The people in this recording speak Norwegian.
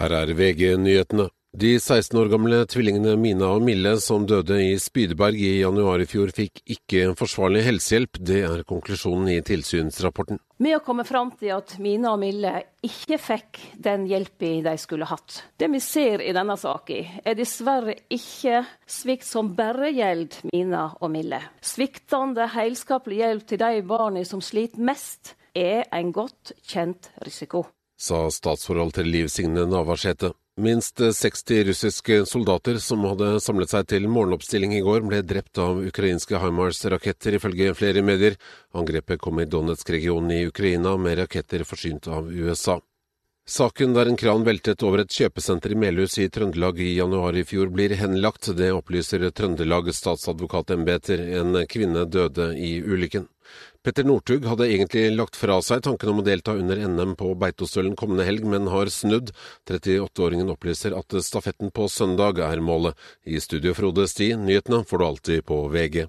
Her er VG-nyhetene. De 16 år gamle tvillingene Mina og Mille som døde i Spydeberg i januar i fjor, fikk ikke forsvarlig helsehjelp. Det er konklusjonen i tilsynsrapporten. Vi har kommet fram til at Mina og Mille ikke fikk den hjelpa de skulle hatt. Det vi ser i denne saka, er dessverre ikke svikt som bare gjelder Mina og Mille. Sviktende helskapelig hjelp til de barna som sliter mest, er en godt kjent risiko sa statsforhold til Liv Signe Navarsete. Minst 60 russiske soldater som hadde samlet seg til morgenoppstilling i går, ble drept av ukrainske HIMARS-raketter, ifølge flere medier. Angrepet kom i Donetsk-regionen i Ukraina, med raketter forsynt av USA. Saken der en kran veltet over et kjøpesenter i Melhus i Trøndelag i januar i fjor, blir henlagt. Det opplyser Trøndelag statsadvokatembeter. En kvinne døde i ulykken. Petter Northug hadde egentlig lagt fra seg tanken om å delta under NM på Beitostølen kommende helg, men har snudd. 38-åringen opplyser at stafetten på søndag er målet. I studio Frode Sti, nyhetene får du alltid på VG.